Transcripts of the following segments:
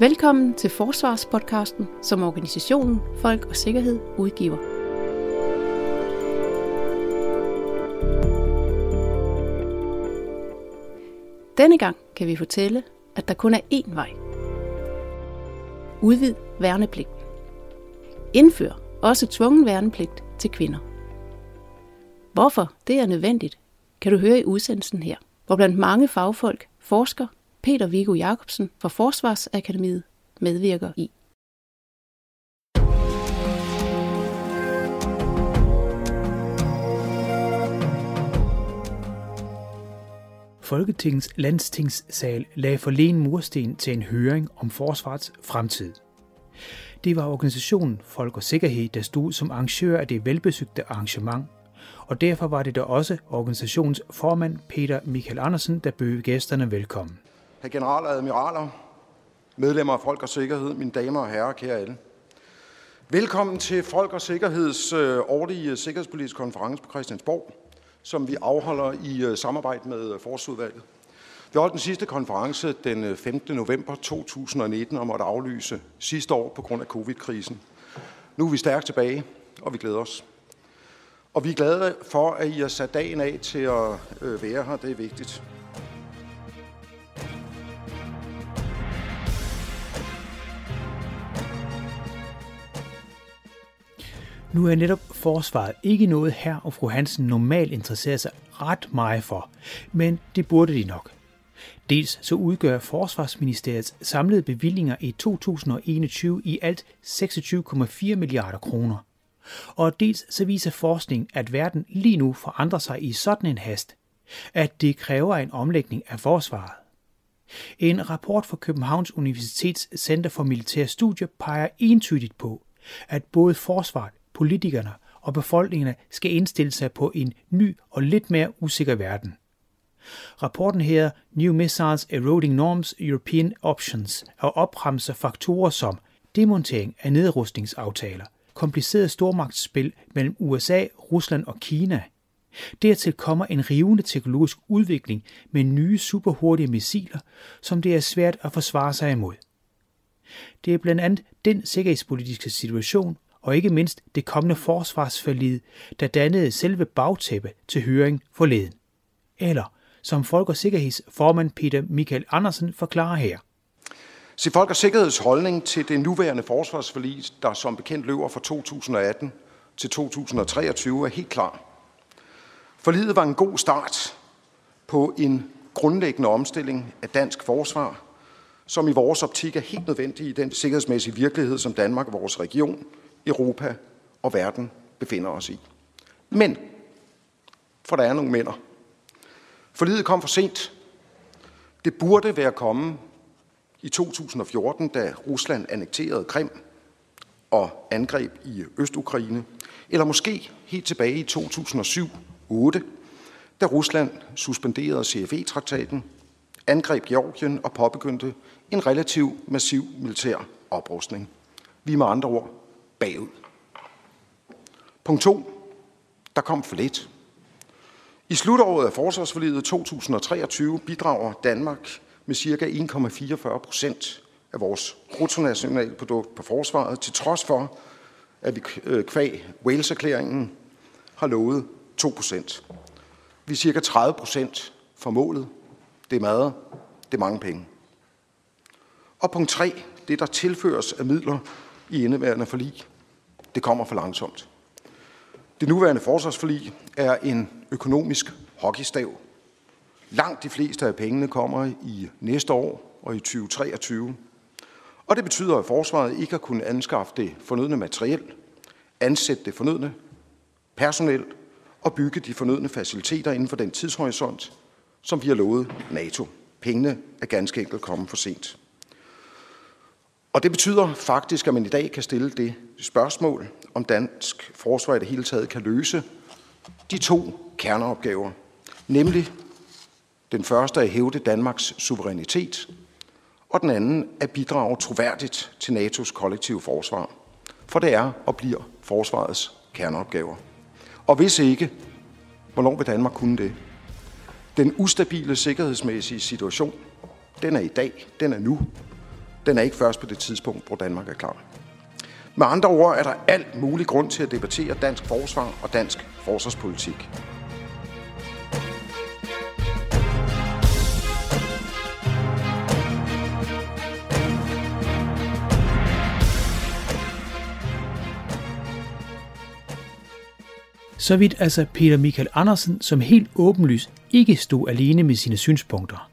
Velkommen til Forsvarspodcasten, som organisationen Folk og Sikkerhed udgiver. Denne gang kan vi fortælle, at der kun er én vej. Udvid værnepligten. Indfør også tvungen værnepligt til kvinder. Hvorfor det er nødvendigt, kan du høre i udsendelsen her, hvor blandt mange fagfolk, forsker Peter Viggo Jacobsen fra Forsvarsakademiet medvirker i. Folketingets landstingssal lagde forleden mursten til en høring om forsvarets fremtid. Det var organisationen Folk og Sikkerhed, der stod som arrangør af det velbesøgte arrangement, og derfor var det da også organisationens formand Peter Michael Andersen, der bød gæsterne velkommen herre general og admiraler, medlemmer af Folk og Sikkerhed, mine damer og herrer, kære alle. Velkommen til Folk og Sikkerheds øh, årlige sikkerhedspolitiske konference på Christiansborg, som vi afholder i øh, samarbejde med øh, Forsudvalget. Vi holdt den sidste konference den 15. november 2019 og måtte aflyse sidste år på grund af covid-krisen. Nu er vi stærkt tilbage, og vi glæder os. Og vi er glade for, at I har sat dagen af til at være her. Det er vigtigt. Nu er netop forsvaret ikke noget her og fru Hansen normalt interesserer sig ret meget for, men det burde de nok. Dels så udgør Forsvarsministeriets samlede bevillinger i 2021 i alt 26,4 milliarder kroner. Og dels så viser forskning, at verden lige nu forandrer sig i sådan en hast, at det kræver en omlægning af forsvaret. En rapport fra Københavns Universitets Center for Militære Studier peger entydigt på, at både forsvaret politikerne og befolkningerne skal indstille sig på en ny og lidt mere usikker verden. Rapporten her New Missiles Eroding Norms European Options og opremser faktorer som demontering af nedrustningsaftaler, kompliceret stormagtsspil mellem USA, Rusland og Kina. Dertil kommer en rivende teknologisk udvikling med nye superhurtige missiler, som det er svært at forsvare sig imod. Det er blandt andet den sikkerhedspolitiske situation, og ikke mindst det kommende forsvarsforlid, der dannede selve bagtæppe til høring forleden. Eller, som Folk- og Sikkerhedsformand Peter Michael Andersen forklarer her. Se, Folk- og Sikkerheds holdning til det nuværende forsvarsforlig, der som bekendt løber fra 2018 til 2023, er helt klar. Forliget var en god start på en grundlæggende omstilling af dansk forsvar, som i vores optik er helt nødvendig i den sikkerhedsmæssige virkelighed, som Danmark og vores region Europa og verden befinder os i. Men, for der er nogle mænder. Forlidet kom for sent. Det burde være kommet i 2014, da Rusland annekterede Krim og angreb i Østukraine, eller måske helt tilbage i 2007-8, da Rusland suspenderede CFE-traktaten, angreb Georgien og påbegyndte en relativt massiv militær oprustning. Vi er med andre ord bagud. Punkt 2. Der kom for lidt. I slutåret af forsvarsforliget 2023 bidrager Danmark med ca. 1,44 procent af vores bruttonationalprodukt på forsvaret, til trods for, at vi kvæg Wales-erklæringen har lovet 2 procent. Vi er cirka 30 procent for målet. Det er meget. Det er mange penge. Og punkt 3. Det, der tilføres af midler i indeværende forlig, det kommer for langsomt. Det nuværende forsvarsforlig er en økonomisk hockeystav. Langt de fleste af pengene kommer i næste år og i 2023. Og det betyder, at forsvaret ikke har kunnet anskaffe det fornødne materiel, ansætte det fornødne personel og bygge de fornødne faciliteter inden for den tidshorisont, som vi har lovet NATO. Pengene er ganske enkelt kommet for sent. Og det betyder faktisk, at man i dag kan stille det spørgsmål, om dansk forsvar i det hele taget kan løse de to kerneopgaver. Nemlig den første at hævde Danmarks suverænitet, og den anden at bidrage troværdigt til NATO's kollektive forsvar. For det er og bliver forsvarets kerneopgaver. Og hvis ikke, hvornår vil Danmark kunne det? Den ustabile sikkerhedsmæssige situation, den er i dag, den er nu, den er ikke først på det tidspunkt, hvor Danmark er klar. Med andre ord er der alt mulig grund til at debattere dansk forsvar og dansk forsvarspolitik. Så vidt altså Peter Michael Andersen, som helt åbenlyst ikke stod alene med sine synspunkter.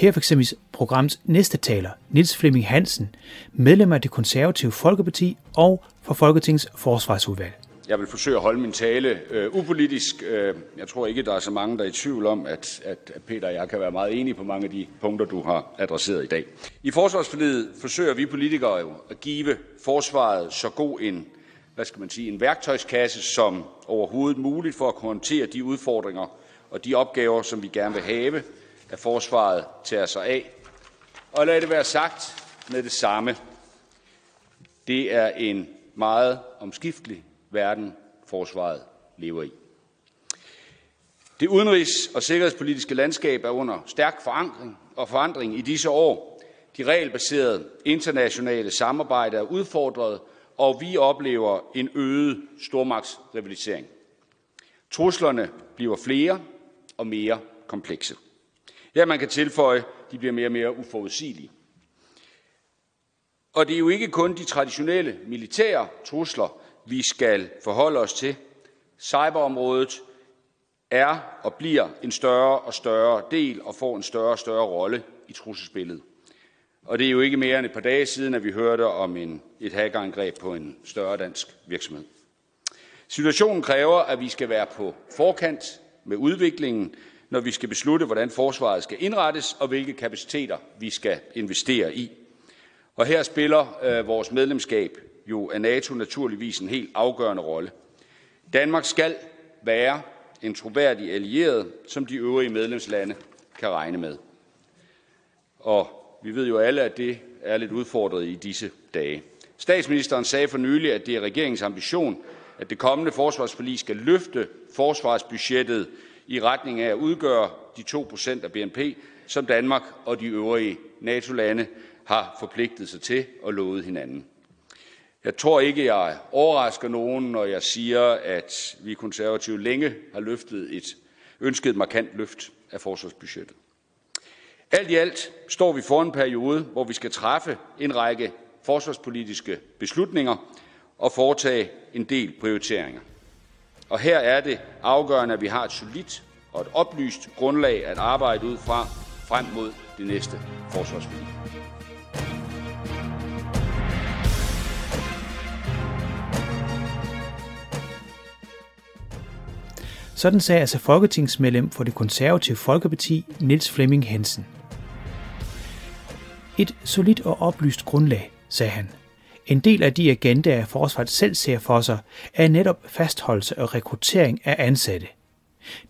Her for eksempel programs næste taler, Nils Flemming Hansen, medlem af det konservative Folkeparti og for Folketingets forsvarsudvalg. Jeg vil forsøge at holde min tale øh, upolitisk. Øh, jeg tror ikke, der er så mange, der er i tvivl om, at, at Peter og jeg kan være meget enige på mange af de punkter, du har adresseret i dag. I forsvarsforledet forsøger vi politikere jo at give forsvaret så god en hvad skal man sige, en værktøjskasse som overhovedet muligt for at kunne håndtere de udfordringer og de opgaver, som vi gerne vil have, at forsvaret tager sig af. Og lad det være sagt med det samme. Det er en meget omskiftelig verden, forsvaret lever i. Det udenrigs- og sikkerhedspolitiske landskab er under stærk forankring og forandring i disse år. De regelbaserede internationale samarbejde er udfordret og vi oplever en øget stormagtsrivalisering. Truslerne bliver flere og mere komplekse. Ja, man kan tilføje, de bliver mere og mere uforudsigelige. Og det er jo ikke kun de traditionelle militære trusler, vi skal forholde os til. Cyberområdet er og bliver en større og større del og får en større og større rolle i trusselsbilledet. Og det er jo ikke mere end et par dage siden, at vi hørte om en, et hackerangreb på en større dansk virksomhed. Situationen kræver, at vi skal være på forkant med udviklingen, når vi skal beslutte, hvordan forsvaret skal indrettes og hvilke kapaciteter vi skal investere i. Og her spiller øh, vores medlemskab jo af NATO naturligvis en helt afgørende rolle. Danmark skal være en troværdig allieret, som de øvrige medlemslande kan regne med. Og vi ved jo alle, at det er lidt udfordret i disse dage. Statsministeren sagde for nylig, at det er regeringens ambition, at det kommende forsvarsforlig skal løfte forsvarsbudgettet i retning af at udgøre de 2% af BNP, som Danmark og de øvrige NATO-lande har forpligtet sig til og lovet hinanden. Jeg tror ikke, jeg overrasker nogen, når jeg siger, at vi konservative længe har løftet et ønsket markant løft af forsvarsbudgettet. Alt i alt står vi for en periode, hvor vi skal træffe en række forsvarspolitiske beslutninger og foretage en del prioriteringer. Og her er det afgørende, at vi har et solidt og et oplyst grundlag at arbejde ud fra frem mod det næste forsvarsforlig. Sådan sagde altså folketingsmedlem for det konservative Folkeparti, Niels Flemming Hansen. Et solidt og oplyst grundlag, sagde han. En del af de agendaer, forsvaret selv ser for sig, er netop fastholdelse og rekruttering af ansatte.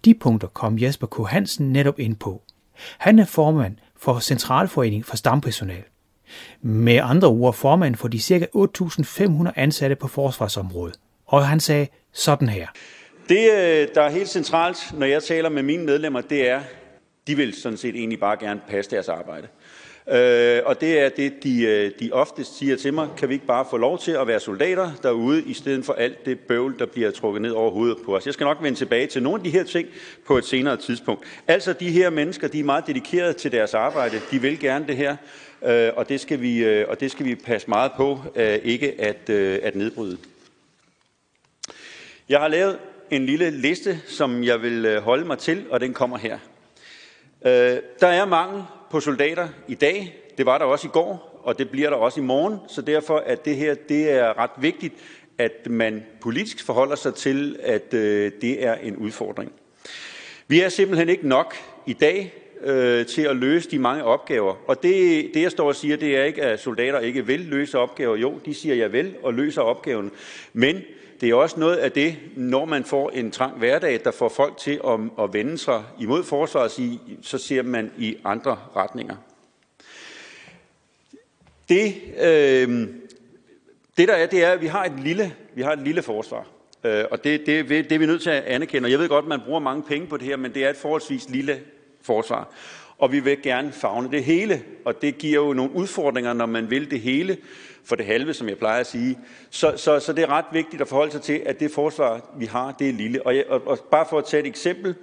De punkter kom Jesper K. Hansen netop ind på. Han er formand for Centralforeningen for Stampersonal. Med andre ord formand for de ca. 8.500 ansatte på forsvarsområdet. Og han sagde sådan her. Det, øh, der er helt centralt, når jeg taler med mine medlemmer, det er, de vil sådan set egentlig bare gerne passe deres arbejde. Øh, og det er det, de, øh, de oftest siger til mig. Kan vi ikke bare få lov til at være soldater derude, i stedet for alt det bøvl, der bliver trukket ned over hovedet på os? Jeg skal nok vende tilbage til nogle af de her ting på et senere tidspunkt. Altså, de her mennesker, de er meget dedikerede til deres arbejde. De vil gerne det her, øh, og, det skal vi, øh, og det skal vi passe meget på, øh, ikke at, øh, at nedbryde. Jeg har lavet en lille liste, som jeg vil øh, holde mig til, og den kommer her. Øh, der er mangel på soldater i dag. Det var der også i går, og det bliver der også i morgen. Så derfor er det her det er ret vigtigt, at man politisk forholder sig til, at øh, det er en udfordring. Vi er simpelthen ikke nok i dag øh, til at løse de mange opgaver. Og det, det, jeg står og siger, det er ikke, at soldater ikke vil løse opgaver. Jo, de siger, jeg vil og løser opgaven. Men det er også noget af det, når man får en trang hverdag, der får folk til at, at vende sig imod forsvaret, så ser man i andre retninger. Det, øh, det der er, det er, at vi har et lille, vi har et lille forsvar. Øh, og det, det, det er vi nødt til at anerkende. Og jeg ved godt, at man bruger mange penge på det her, men det er et forholdsvis lille forsvar. og vi vil gerne fagne det hele, og det giver jo nogle udfordringer, når man vil det hele for det halve, som jeg plejer at sige. Så, så, så det er ret vigtigt at forholde sig til, at det forsvar, vi har, det er lille. Og, jeg, og, og bare for at tage et eksempel,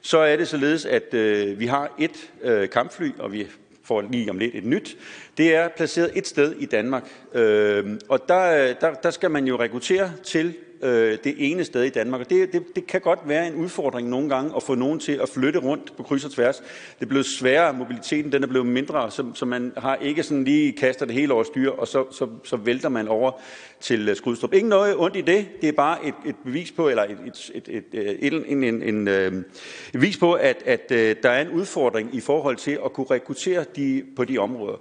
så er det således, at øh, vi har et øh, kampfly, og vi får lige om lidt et nyt. Det er placeret et sted i Danmark, øh, og der, øh, der, der skal man jo rekruttere til øh, det ene sted i Danmark. Og det, det, det kan godt være en udfordring nogle gange at få nogen til at flytte rundt på kryds og tværs. Det er blevet sværere, mobiliteten den er blevet mindre, så, så man har ikke sådan lige kaster det hele over styr, og så, så, så vælter man over til øh, Skrydstrup. Ingen noget ondt i det, det er bare et, et bevis på, eller et, et, et, et, øh, et, en, en, en, øh, et bevis på, at, at øh, der er en udfordring i forhold til at kunne rekruttere de, på de områder.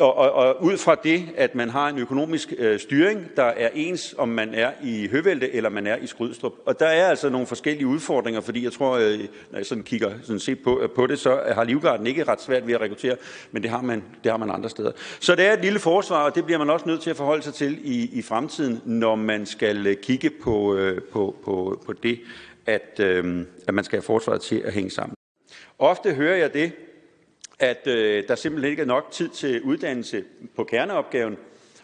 Og, og, og ud fra det, at man har en økonomisk øh, styring, der er ens, om man er i Høvelde eller man er i Skrydstrup. Og der er altså nogle forskellige udfordringer, fordi jeg tror, øh, når jeg sådan kigger sådan set på, øh, på det, så har Livgarden ikke ret svært ved at rekruttere, men det har, man, det har man andre steder. Så det er et lille forsvar, og det bliver man også nødt til at forholde sig til i, i fremtiden, når man skal øh, kigge på, øh, på, på, på det, at, øh, at man skal have forsvaret til at hænge sammen. Ofte hører jeg det, at øh, der simpelthen ikke er nok tid til uddannelse på kerneopgaven.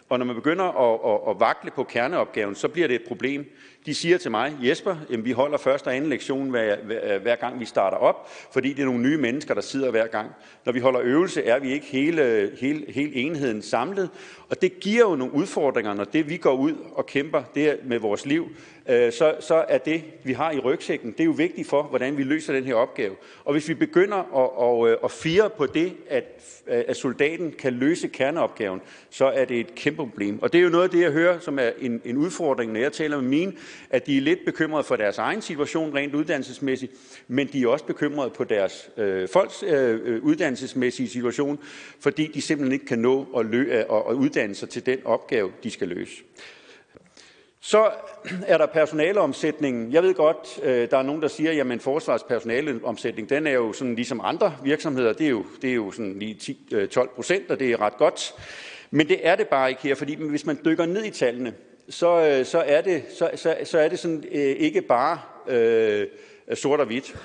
Og når man begynder at, at, at vakle på kerneopgaven, så bliver det et problem. De siger til mig, Jesper, jamen, vi holder første og anden lektion hver, hver, hver gang vi starter op, fordi det er nogle nye mennesker, der sidder hver gang. Når vi holder øvelse, er vi ikke hele, hele, hele enheden samlet, og det giver jo nogle udfordringer, når det vi går ud og kæmper det med vores liv, øh, så, så er det, vi har i rygsækken, det er jo vigtigt for, hvordan vi løser den her opgave. Og hvis vi begynder at, at, øh, at fire på det, at, øh, at soldaten kan løse kerneopgaven, så er det et kæmpe problem. Og det er jo noget af det, jeg hører, som er en, en udfordring, når jeg taler med mine, at de er lidt bekymrede for deres egen situation rent uddannelsesmæssigt, men de er også bekymrede på deres øh, folks øh, øh uddannelsesmæssige situation, fordi de simpelthen ikke kan nå at, lø- at, at uddanne sig til den opgave, de skal løse. Så er der personaleomsætningen. Jeg ved godt, øh, der er nogen, der siger, at forsvars personaleomsætning, den er jo sådan ligesom andre virksomheder, det er jo, det er jo sådan lige 10-12 øh, procent, og det er ret godt. Men det er det bare ikke her, fordi hvis man dykker ned i tallene, så, øh, så, er, det, så, så, så er det sådan ikke bare øh, sort og hvidt.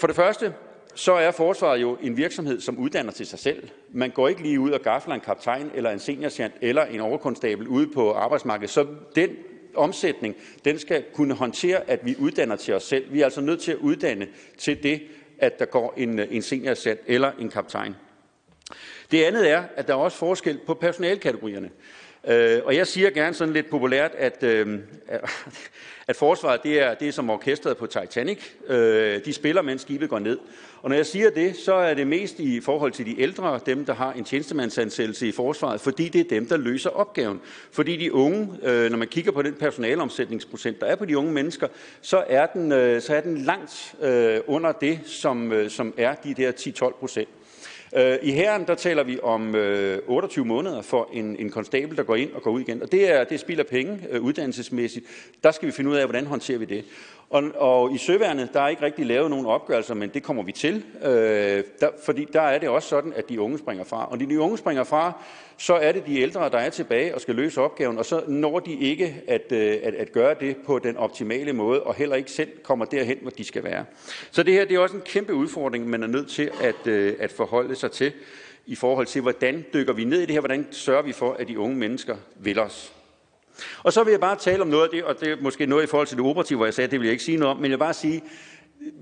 For det første, så er forsvaret jo en virksomhed, som uddanner til sig selv. Man går ikke lige ud og gafler en kaptajn eller en seniorchant eller en overkonstabel ude på arbejdsmarkedet. Så den omsætning, den skal kunne håndtere, at vi uddanner til os selv. Vi er altså nødt til at uddanne til det, at der går en, øh, en seniorchant eller en kaptajn. Det andet er, at der er også forskel på personalkategorierne. Øh, og jeg siger gerne sådan lidt populært, at, øh, at forsvaret det er, det er som orkestret på Titanic. Øh, de spiller, mens skibet går ned. Og når jeg siger det, så er det mest i forhold til de ældre, dem der har en tjenestemandsansættelse i forsvaret, fordi det er dem, der løser opgaven. Fordi de unge, øh, når man kigger på den personalomsætningsprocent, der er på de unge mennesker, så er den, øh, så er den langt øh, under det, som, øh, som er de der 10-12 procent. Øh, I herren, der taler vi om øh, 28 måneder for en, en konstabel, der går ind og går ud igen. Og det er, det spilder penge øh, uddannelsesmæssigt. Der skal vi finde ud af, hvordan håndterer vi det. Og, og i søværnet, der er ikke rigtig lavet nogen opgørelser, men det kommer vi til. Øh, der, fordi der er det også sådan, at de unge springer fra. Og når de unge springer fra, så er det de ældre, der er tilbage og skal løse opgaven, og så når de ikke at, øh, at, at gøre det på den optimale måde, og heller ikke selv kommer derhen, hvor de skal være. Så det her det er også en kæmpe udfordring, man er nødt til at, øh, at forholde sig til, i forhold til, hvordan dykker vi ned i det her, hvordan sørger vi for, at de unge mennesker vil os. Og så vil jeg bare tale om noget af det, og det er måske noget i forhold til det operative, hvor jeg sagde, at det vil jeg ikke sige noget om, men jeg vil bare sige,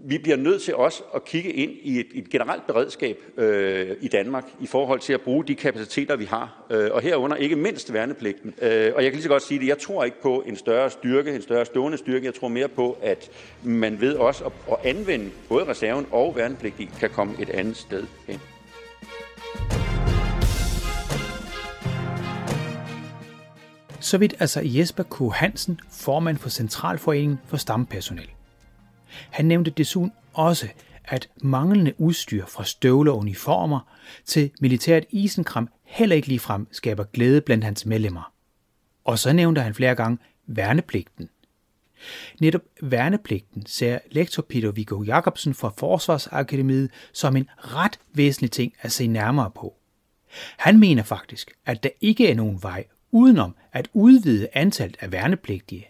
vi bliver nødt til også at kigge ind i et, et generelt beredskab øh, i Danmark i forhold til at bruge de kapaciteter, vi har, øh, og herunder ikke mindst værnepligten. Øh, og jeg kan lige så godt sige det, jeg tror ikke på en større styrke, en større stående styrke. Jeg tror mere på, at man ved også at, at anvende både reserven og værnepligten kan komme et andet sted hen. Så vidt altså Jesper K. Hansen, formand for Centralforeningen for Stampersonel. Han nævnte desuden også, at manglende udstyr fra støvler og uniformer til militært isenkram heller ikke ligefrem skaber glæde blandt hans medlemmer. Og så nævnte han flere gange værnepligten. Netop værnepligten ser lektor Peter Viggo Jacobsen fra Forsvarsakademiet som en ret væsentlig ting at se nærmere på. Han mener faktisk, at der ikke er nogen vej udenom at udvide antallet af værnepligtige.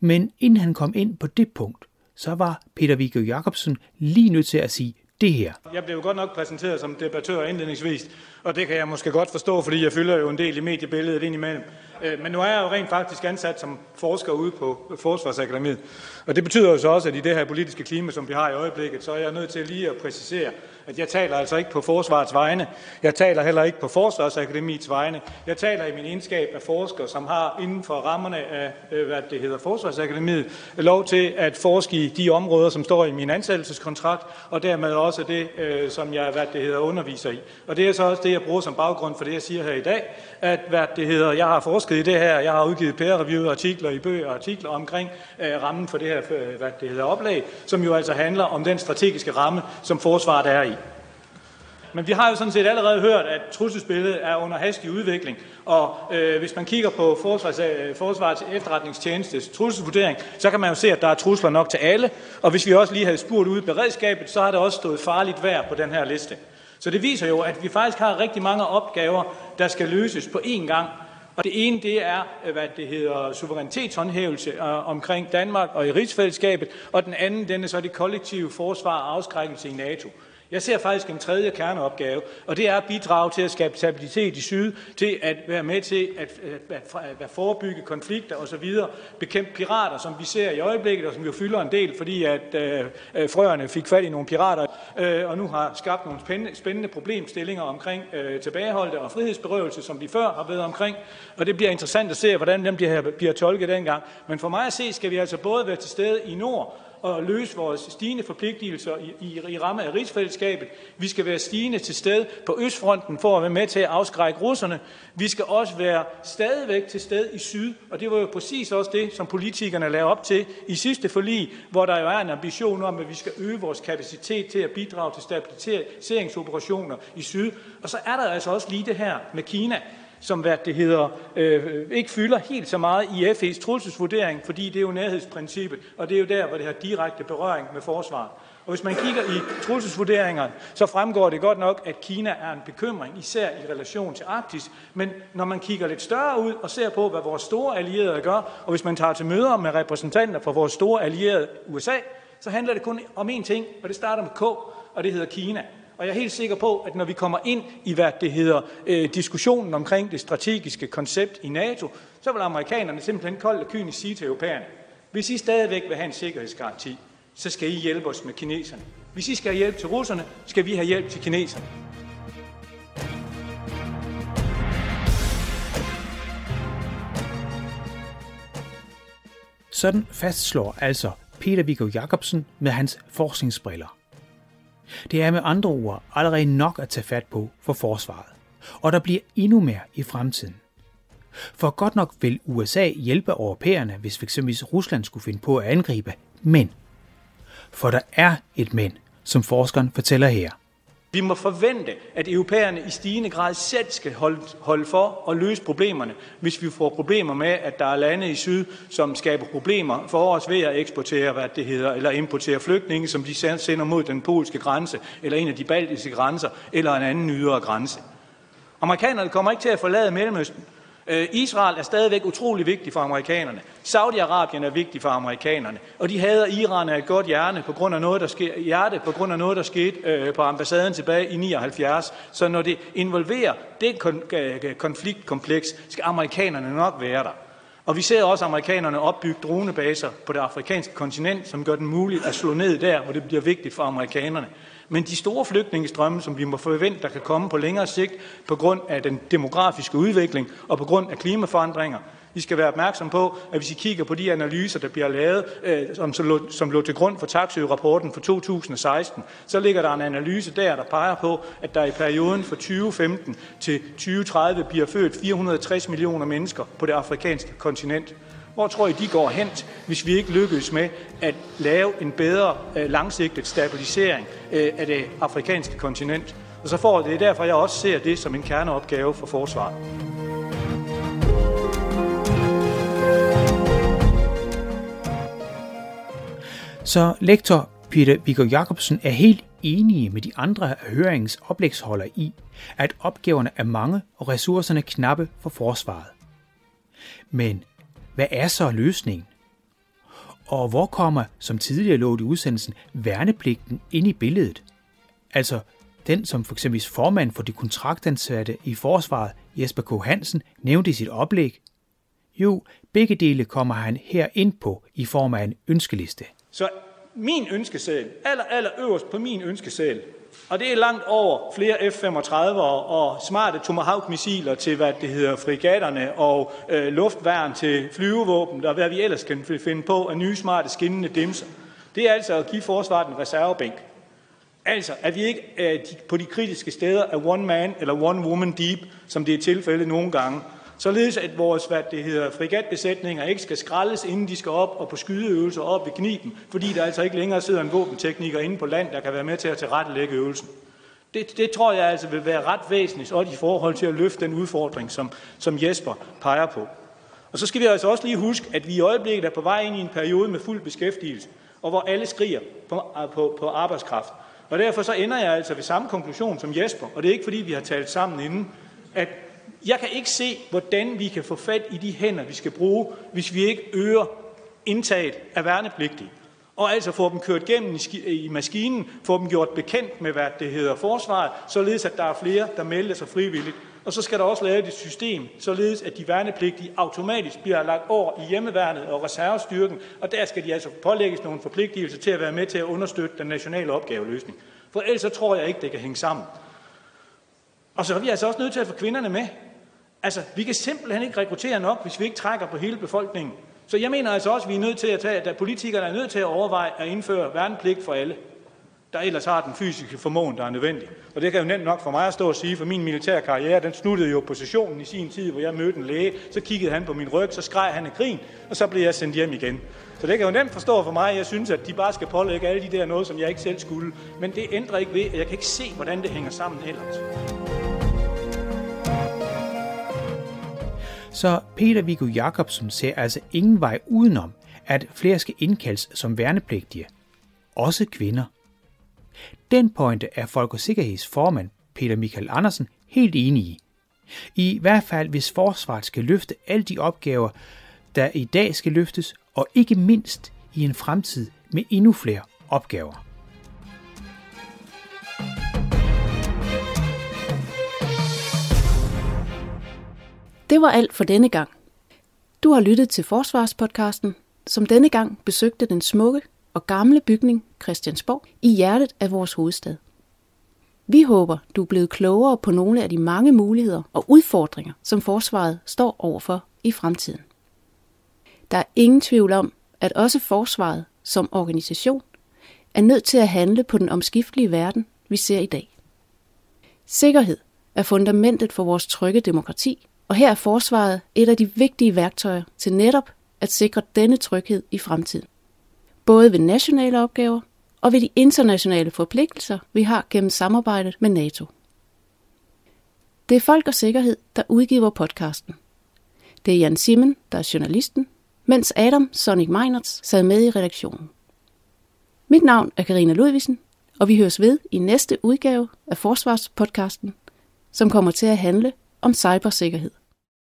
Men inden han kom ind på det punkt, så var Peter Viggo Jacobsen lige nødt til at sige det her. Jeg blev godt nok præsenteret som debattør indledningsvis, og det kan jeg måske godt forstå, fordi jeg fylder jo en del i mediebilledet indimellem. Øh, men nu er jeg jo rent faktisk ansat som forsker ude på Forsvarsakademiet. Og det betyder jo så også, at i det her politiske klima, som vi har i øjeblikket, så er jeg nødt til lige at præcisere, at jeg taler altså ikke på forsvarets vegne. Jeg taler heller ikke på Forsvarsakademiets vegne. Jeg taler i min egenskab af forsker, som har inden for rammerne af, øh, hvad det hedder, Forsvarsakademiet, lov til at forske i de områder, som står i min ansættelseskontrakt, og dermed også det, øh, som jeg, hvad det hedder, underviser i. Og det er så også det, jeg bruger som baggrund for det, jeg siger her i dag, at hvad det hedder, jeg har forsket i det her, jeg har udgivet peer-reviewed artikler i bøger og artikler omkring øh, rammen for det her, øh, hvad det hedder, oplag, som jo altså handler om den strategiske ramme, som forsvaret er i. Men vi har jo sådan set allerede hørt, at trusselsbilledet er under hastig udvikling, og øh, hvis man kigger på Forsvars, øh, Forsvarets efterretningstjenestes trusselsvurdering, så kan man jo se, at der er trusler nok til alle, og hvis vi også lige havde spurgt ud i beredskabet, så har det også stået farligt værd på den her liste. Så det viser jo, at vi faktisk har rigtig mange opgaver, der skal løses på én gang, og det ene, det er, øh, hvad det hedder, suverænitetshåndhævelse øh, omkring Danmark og i rigsfællesskabet, og den anden, den er så det kollektive forsvar og afskrækkelse i NATO. Jeg ser faktisk en tredje kerneopgave, og det er at bidrage til at skabe stabilitet i syd, til at være med til at, at, at, at forebygge konflikter osv., bekæmpe pirater, som vi ser i øjeblikket, og som jo fylder en del, fordi at øh, øh, frøerne fik fat i nogle pirater, øh, og nu har skabt nogle spændende, spændende problemstillinger omkring øh, tilbageholdte og frihedsberøvelse, som vi før har været omkring, og det bliver interessant at se, hvordan dem bliver, bliver tolket dengang. Men for mig at se, skal vi altså både være til stede i nord, at løse vores stigende forpligtelser i, i, i ramme af rigsfællesskabet. Vi skal være stigende til sted på Østfronten for at være med til at afskrække russerne. Vi skal også være stadigvæk til sted i syd, og det var jo præcis også det, som politikerne lavede op til i sidste forlig, hvor der jo er en ambition om, at vi skal øge vores kapacitet til at bidrage til stabiliseringsoperationer i syd. Og så er der altså også lige det her med Kina som hvad det hedder, øh, ikke fylder helt så meget i FE's trusselsvurdering, fordi det er jo nærhedsprincippet, og det er jo der, hvor det har direkte berøring med forsvaret. Og hvis man kigger i trusselsvurderingerne, så fremgår det godt nok, at Kina er en bekymring, især i relation til Arktis. Men når man kigger lidt større ud og ser på, hvad vores store allierede gør, og hvis man tager til møder med repræsentanter fra vores store allierede USA, så handler det kun om én ting, og det starter med K, og det hedder Kina. Og jeg er helt sikker på, at når vi kommer ind i, hvad det hedder, øh, diskussionen omkring det strategiske koncept i NATO, så vil amerikanerne simpelthen koldt og kynisk sige til europæerne, hvis I stadigvæk vil have en sikkerhedsgaranti, så skal I hjælpe os med kineserne. Hvis I skal have hjælp til russerne, skal vi have hjælp til kineserne. Sådan fastslår altså Peter Viggo Jacobsen med hans forskningsbriller. Det er med andre ord allerede nok at tage fat på for forsvaret, og der bliver endnu mere i fremtiden. For godt nok vil USA hjælpe europæerne, hvis f.eks. Rusland skulle finde på at angribe, men for der er et men, som forskeren fortæller her. Vi må forvente, at europæerne i stigende grad selv skal holde, holde for og løse problemerne, hvis vi får problemer med, at der er lande i syd, som skaber problemer for os ved at eksportere, hvad det hedder, eller importere flygtninge, som de sender mod den polske grænse, eller en af de baltiske grænser, eller en anden ydre grænse. Amerikanerne kommer ikke til at forlade Mellemøsten, Øh, Israel er stadigvæk utrolig vigtig for amerikanerne. Saudi-Arabien er vigtig for amerikanerne. Og de hader Iran af et godt hjerne på grund af noget, der sker, hjerte på grund af noget, der skete øh, på ambassaden tilbage i 79. Så når det involverer det øh, konfliktkompleks, skal amerikanerne nok være der. Og vi ser også amerikanerne opbygge dronebaser på det afrikanske kontinent, som gør det muligt at slå ned der, hvor det bliver vigtigt for amerikanerne. Men de store flygtningestrømme, som vi må forvente, der kan komme på længere sigt på grund af den demografiske udvikling og på grund af klimaforandringer, vi skal være opmærksom på, at hvis I kigger på de analyser, der bliver lavet, øh, som, som, lå, som lå til grund for taxø-rapporten for 2016, så ligger der en analyse der, der peger på, at der i perioden fra 2015 til 2030 bliver født 460 millioner mennesker på det afrikanske kontinent. Hvor tror I, de går hen, hvis vi ikke lykkes med at lave en bedre øh, langsigtet stabilisering øh, af det afrikanske kontinent? Og så får det er derfor, jeg også ser det som en kerneopgave for forsvaret. Så lektor Peter Viggo Jacobsen er helt enige med de andre høringsoplægsholder i, at opgaverne er mange og ressourcerne knappe for forsvaret. Men hvad er så løsningen? Og hvor kommer, som tidligere lå i udsendelsen, værnepligten ind i billedet? altså den som for eksempel formand for de kontraktansatte i forsvaret, Jesper K. Hansen, nævnte i sit oplæg? Jo, begge dele kommer han her ind på i form af en ønskeliste. Så min ønskeseddel, aller, aller øverst på min ønskeseddel, og det er langt over flere F-35 og smarte Tomahawk-missiler til, hvad det hedder, frigatterne og øh, luftværn til flyvevåben, og hvad vi ellers kan finde på af nye smarte skinnende dimser. Det er altså at give forsvaret en reservebænk. Altså, at vi ikke øh, på de kritiske steder er one man eller one woman deep, som det er tilfældet nogle gange, således at vores hvad det hedder, frigatbesætninger ikke skal skraldes, inden de skal op og på skydeøvelser op ved kniben, fordi der altså ikke længere sidder en våbentekniker inde på land, der kan være med til at tilrettelægge øvelsen. Det, det tror jeg altså vil være ret væsentligt, også i forhold til at løfte den udfordring, som, som Jesper peger på. Og så skal vi altså også lige huske, at vi i øjeblikket er på vej ind i en periode med fuld beskæftigelse, og hvor alle skriger på, på, på arbejdskraft. Og derfor så ender jeg altså ved samme konklusion som Jesper, og det er ikke fordi, vi har talt sammen inden, at jeg kan ikke se, hvordan vi kan få fat i de hænder, vi skal bruge, hvis vi ikke øger indtaget af værnepligtige. Og altså få dem kørt gennem i maskinen, få dem gjort bekendt med, hvad det hedder forsvaret, således at der er flere, der melder sig frivilligt. Og så skal der også lave et system, således at de værnepligtige automatisk bliver lagt over i hjemmeværnet og reservestyrken, og der skal de altså pålægges nogle forpligtelser til at være med til at understøtte den nationale opgaveløsning. For ellers så tror jeg ikke, det kan hænge sammen. Og så er vi altså også nødt til at få kvinderne med. Altså, vi kan simpelthen ikke rekruttere nok, hvis vi ikke trækker på hele befolkningen. Så jeg mener altså også, at vi er nødt til at tage, at politikerne er nødt til at overveje at indføre værnepligt for alle, der ellers har den fysiske formåen, der er nødvendig. Og det kan jo nemt nok for mig at stå og sige, for min militære karriere, den snuttede jo positionen i sin tid, hvor jeg mødte en læge. Så kiggede han på min ryg, så skreg han af grin, og så blev jeg sendt hjem igen. Så det kan jo nemt forstå for mig, jeg synes, at de bare skal pålægge alle de der noget, som jeg ikke selv skulle. Men det ændrer ikke ved, at jeg kan ikke se, hvordan det hænger sammen ellers. Så Peter Viggo Jacobsen ser altså ingen vej udenom, at flere skal indkaldes som værnepligtige. Også kvinder. Den pointe er Folk og Sikkerheds formand Peter Michael Andersen helt enig i. I hvert fald hvis forsvaret skal løfte alle de opgaver, der i dag skal løftes, og ikke mindst i en fremtid med endnu flere opgaver. Det var alt for denne gang. Du har lyttet til Forsvarspodcasten, som denne gang besøgte den smukke og gamle bygning Christiansborg i hjertet af vores hovedstad. Vi håber, du er blevet klogere på nogle af de mange muligheder og udfordringer, som forsvaret står overfor i fremtiden. Der er ingen tvivl om, at også forsvaret som organisation er nødt til at handle på den omskiftelige verden, vi ser i dag. Sikkerhed er fundamentet for vores trygge demokrati og her er forsvaret et af de vigtige værktøjer til netop at sikre denne tryghed i fremtiden. Både ved nationale opgaver og ved de internationale forpligtelser, vi har gennem samarbejdet med NATO. Det er Folk og Sikkerhed, der udgiver podcasten. Det er Jan Simmen, der er journalisten, mens Adam Sonic Meinerts sad med i redaktionen. Mit navn er Karina Ludvigsen, og vi høres ved i næste udgave af Forsvarspodcasten, som kommer til at handle om cybersikkerhed.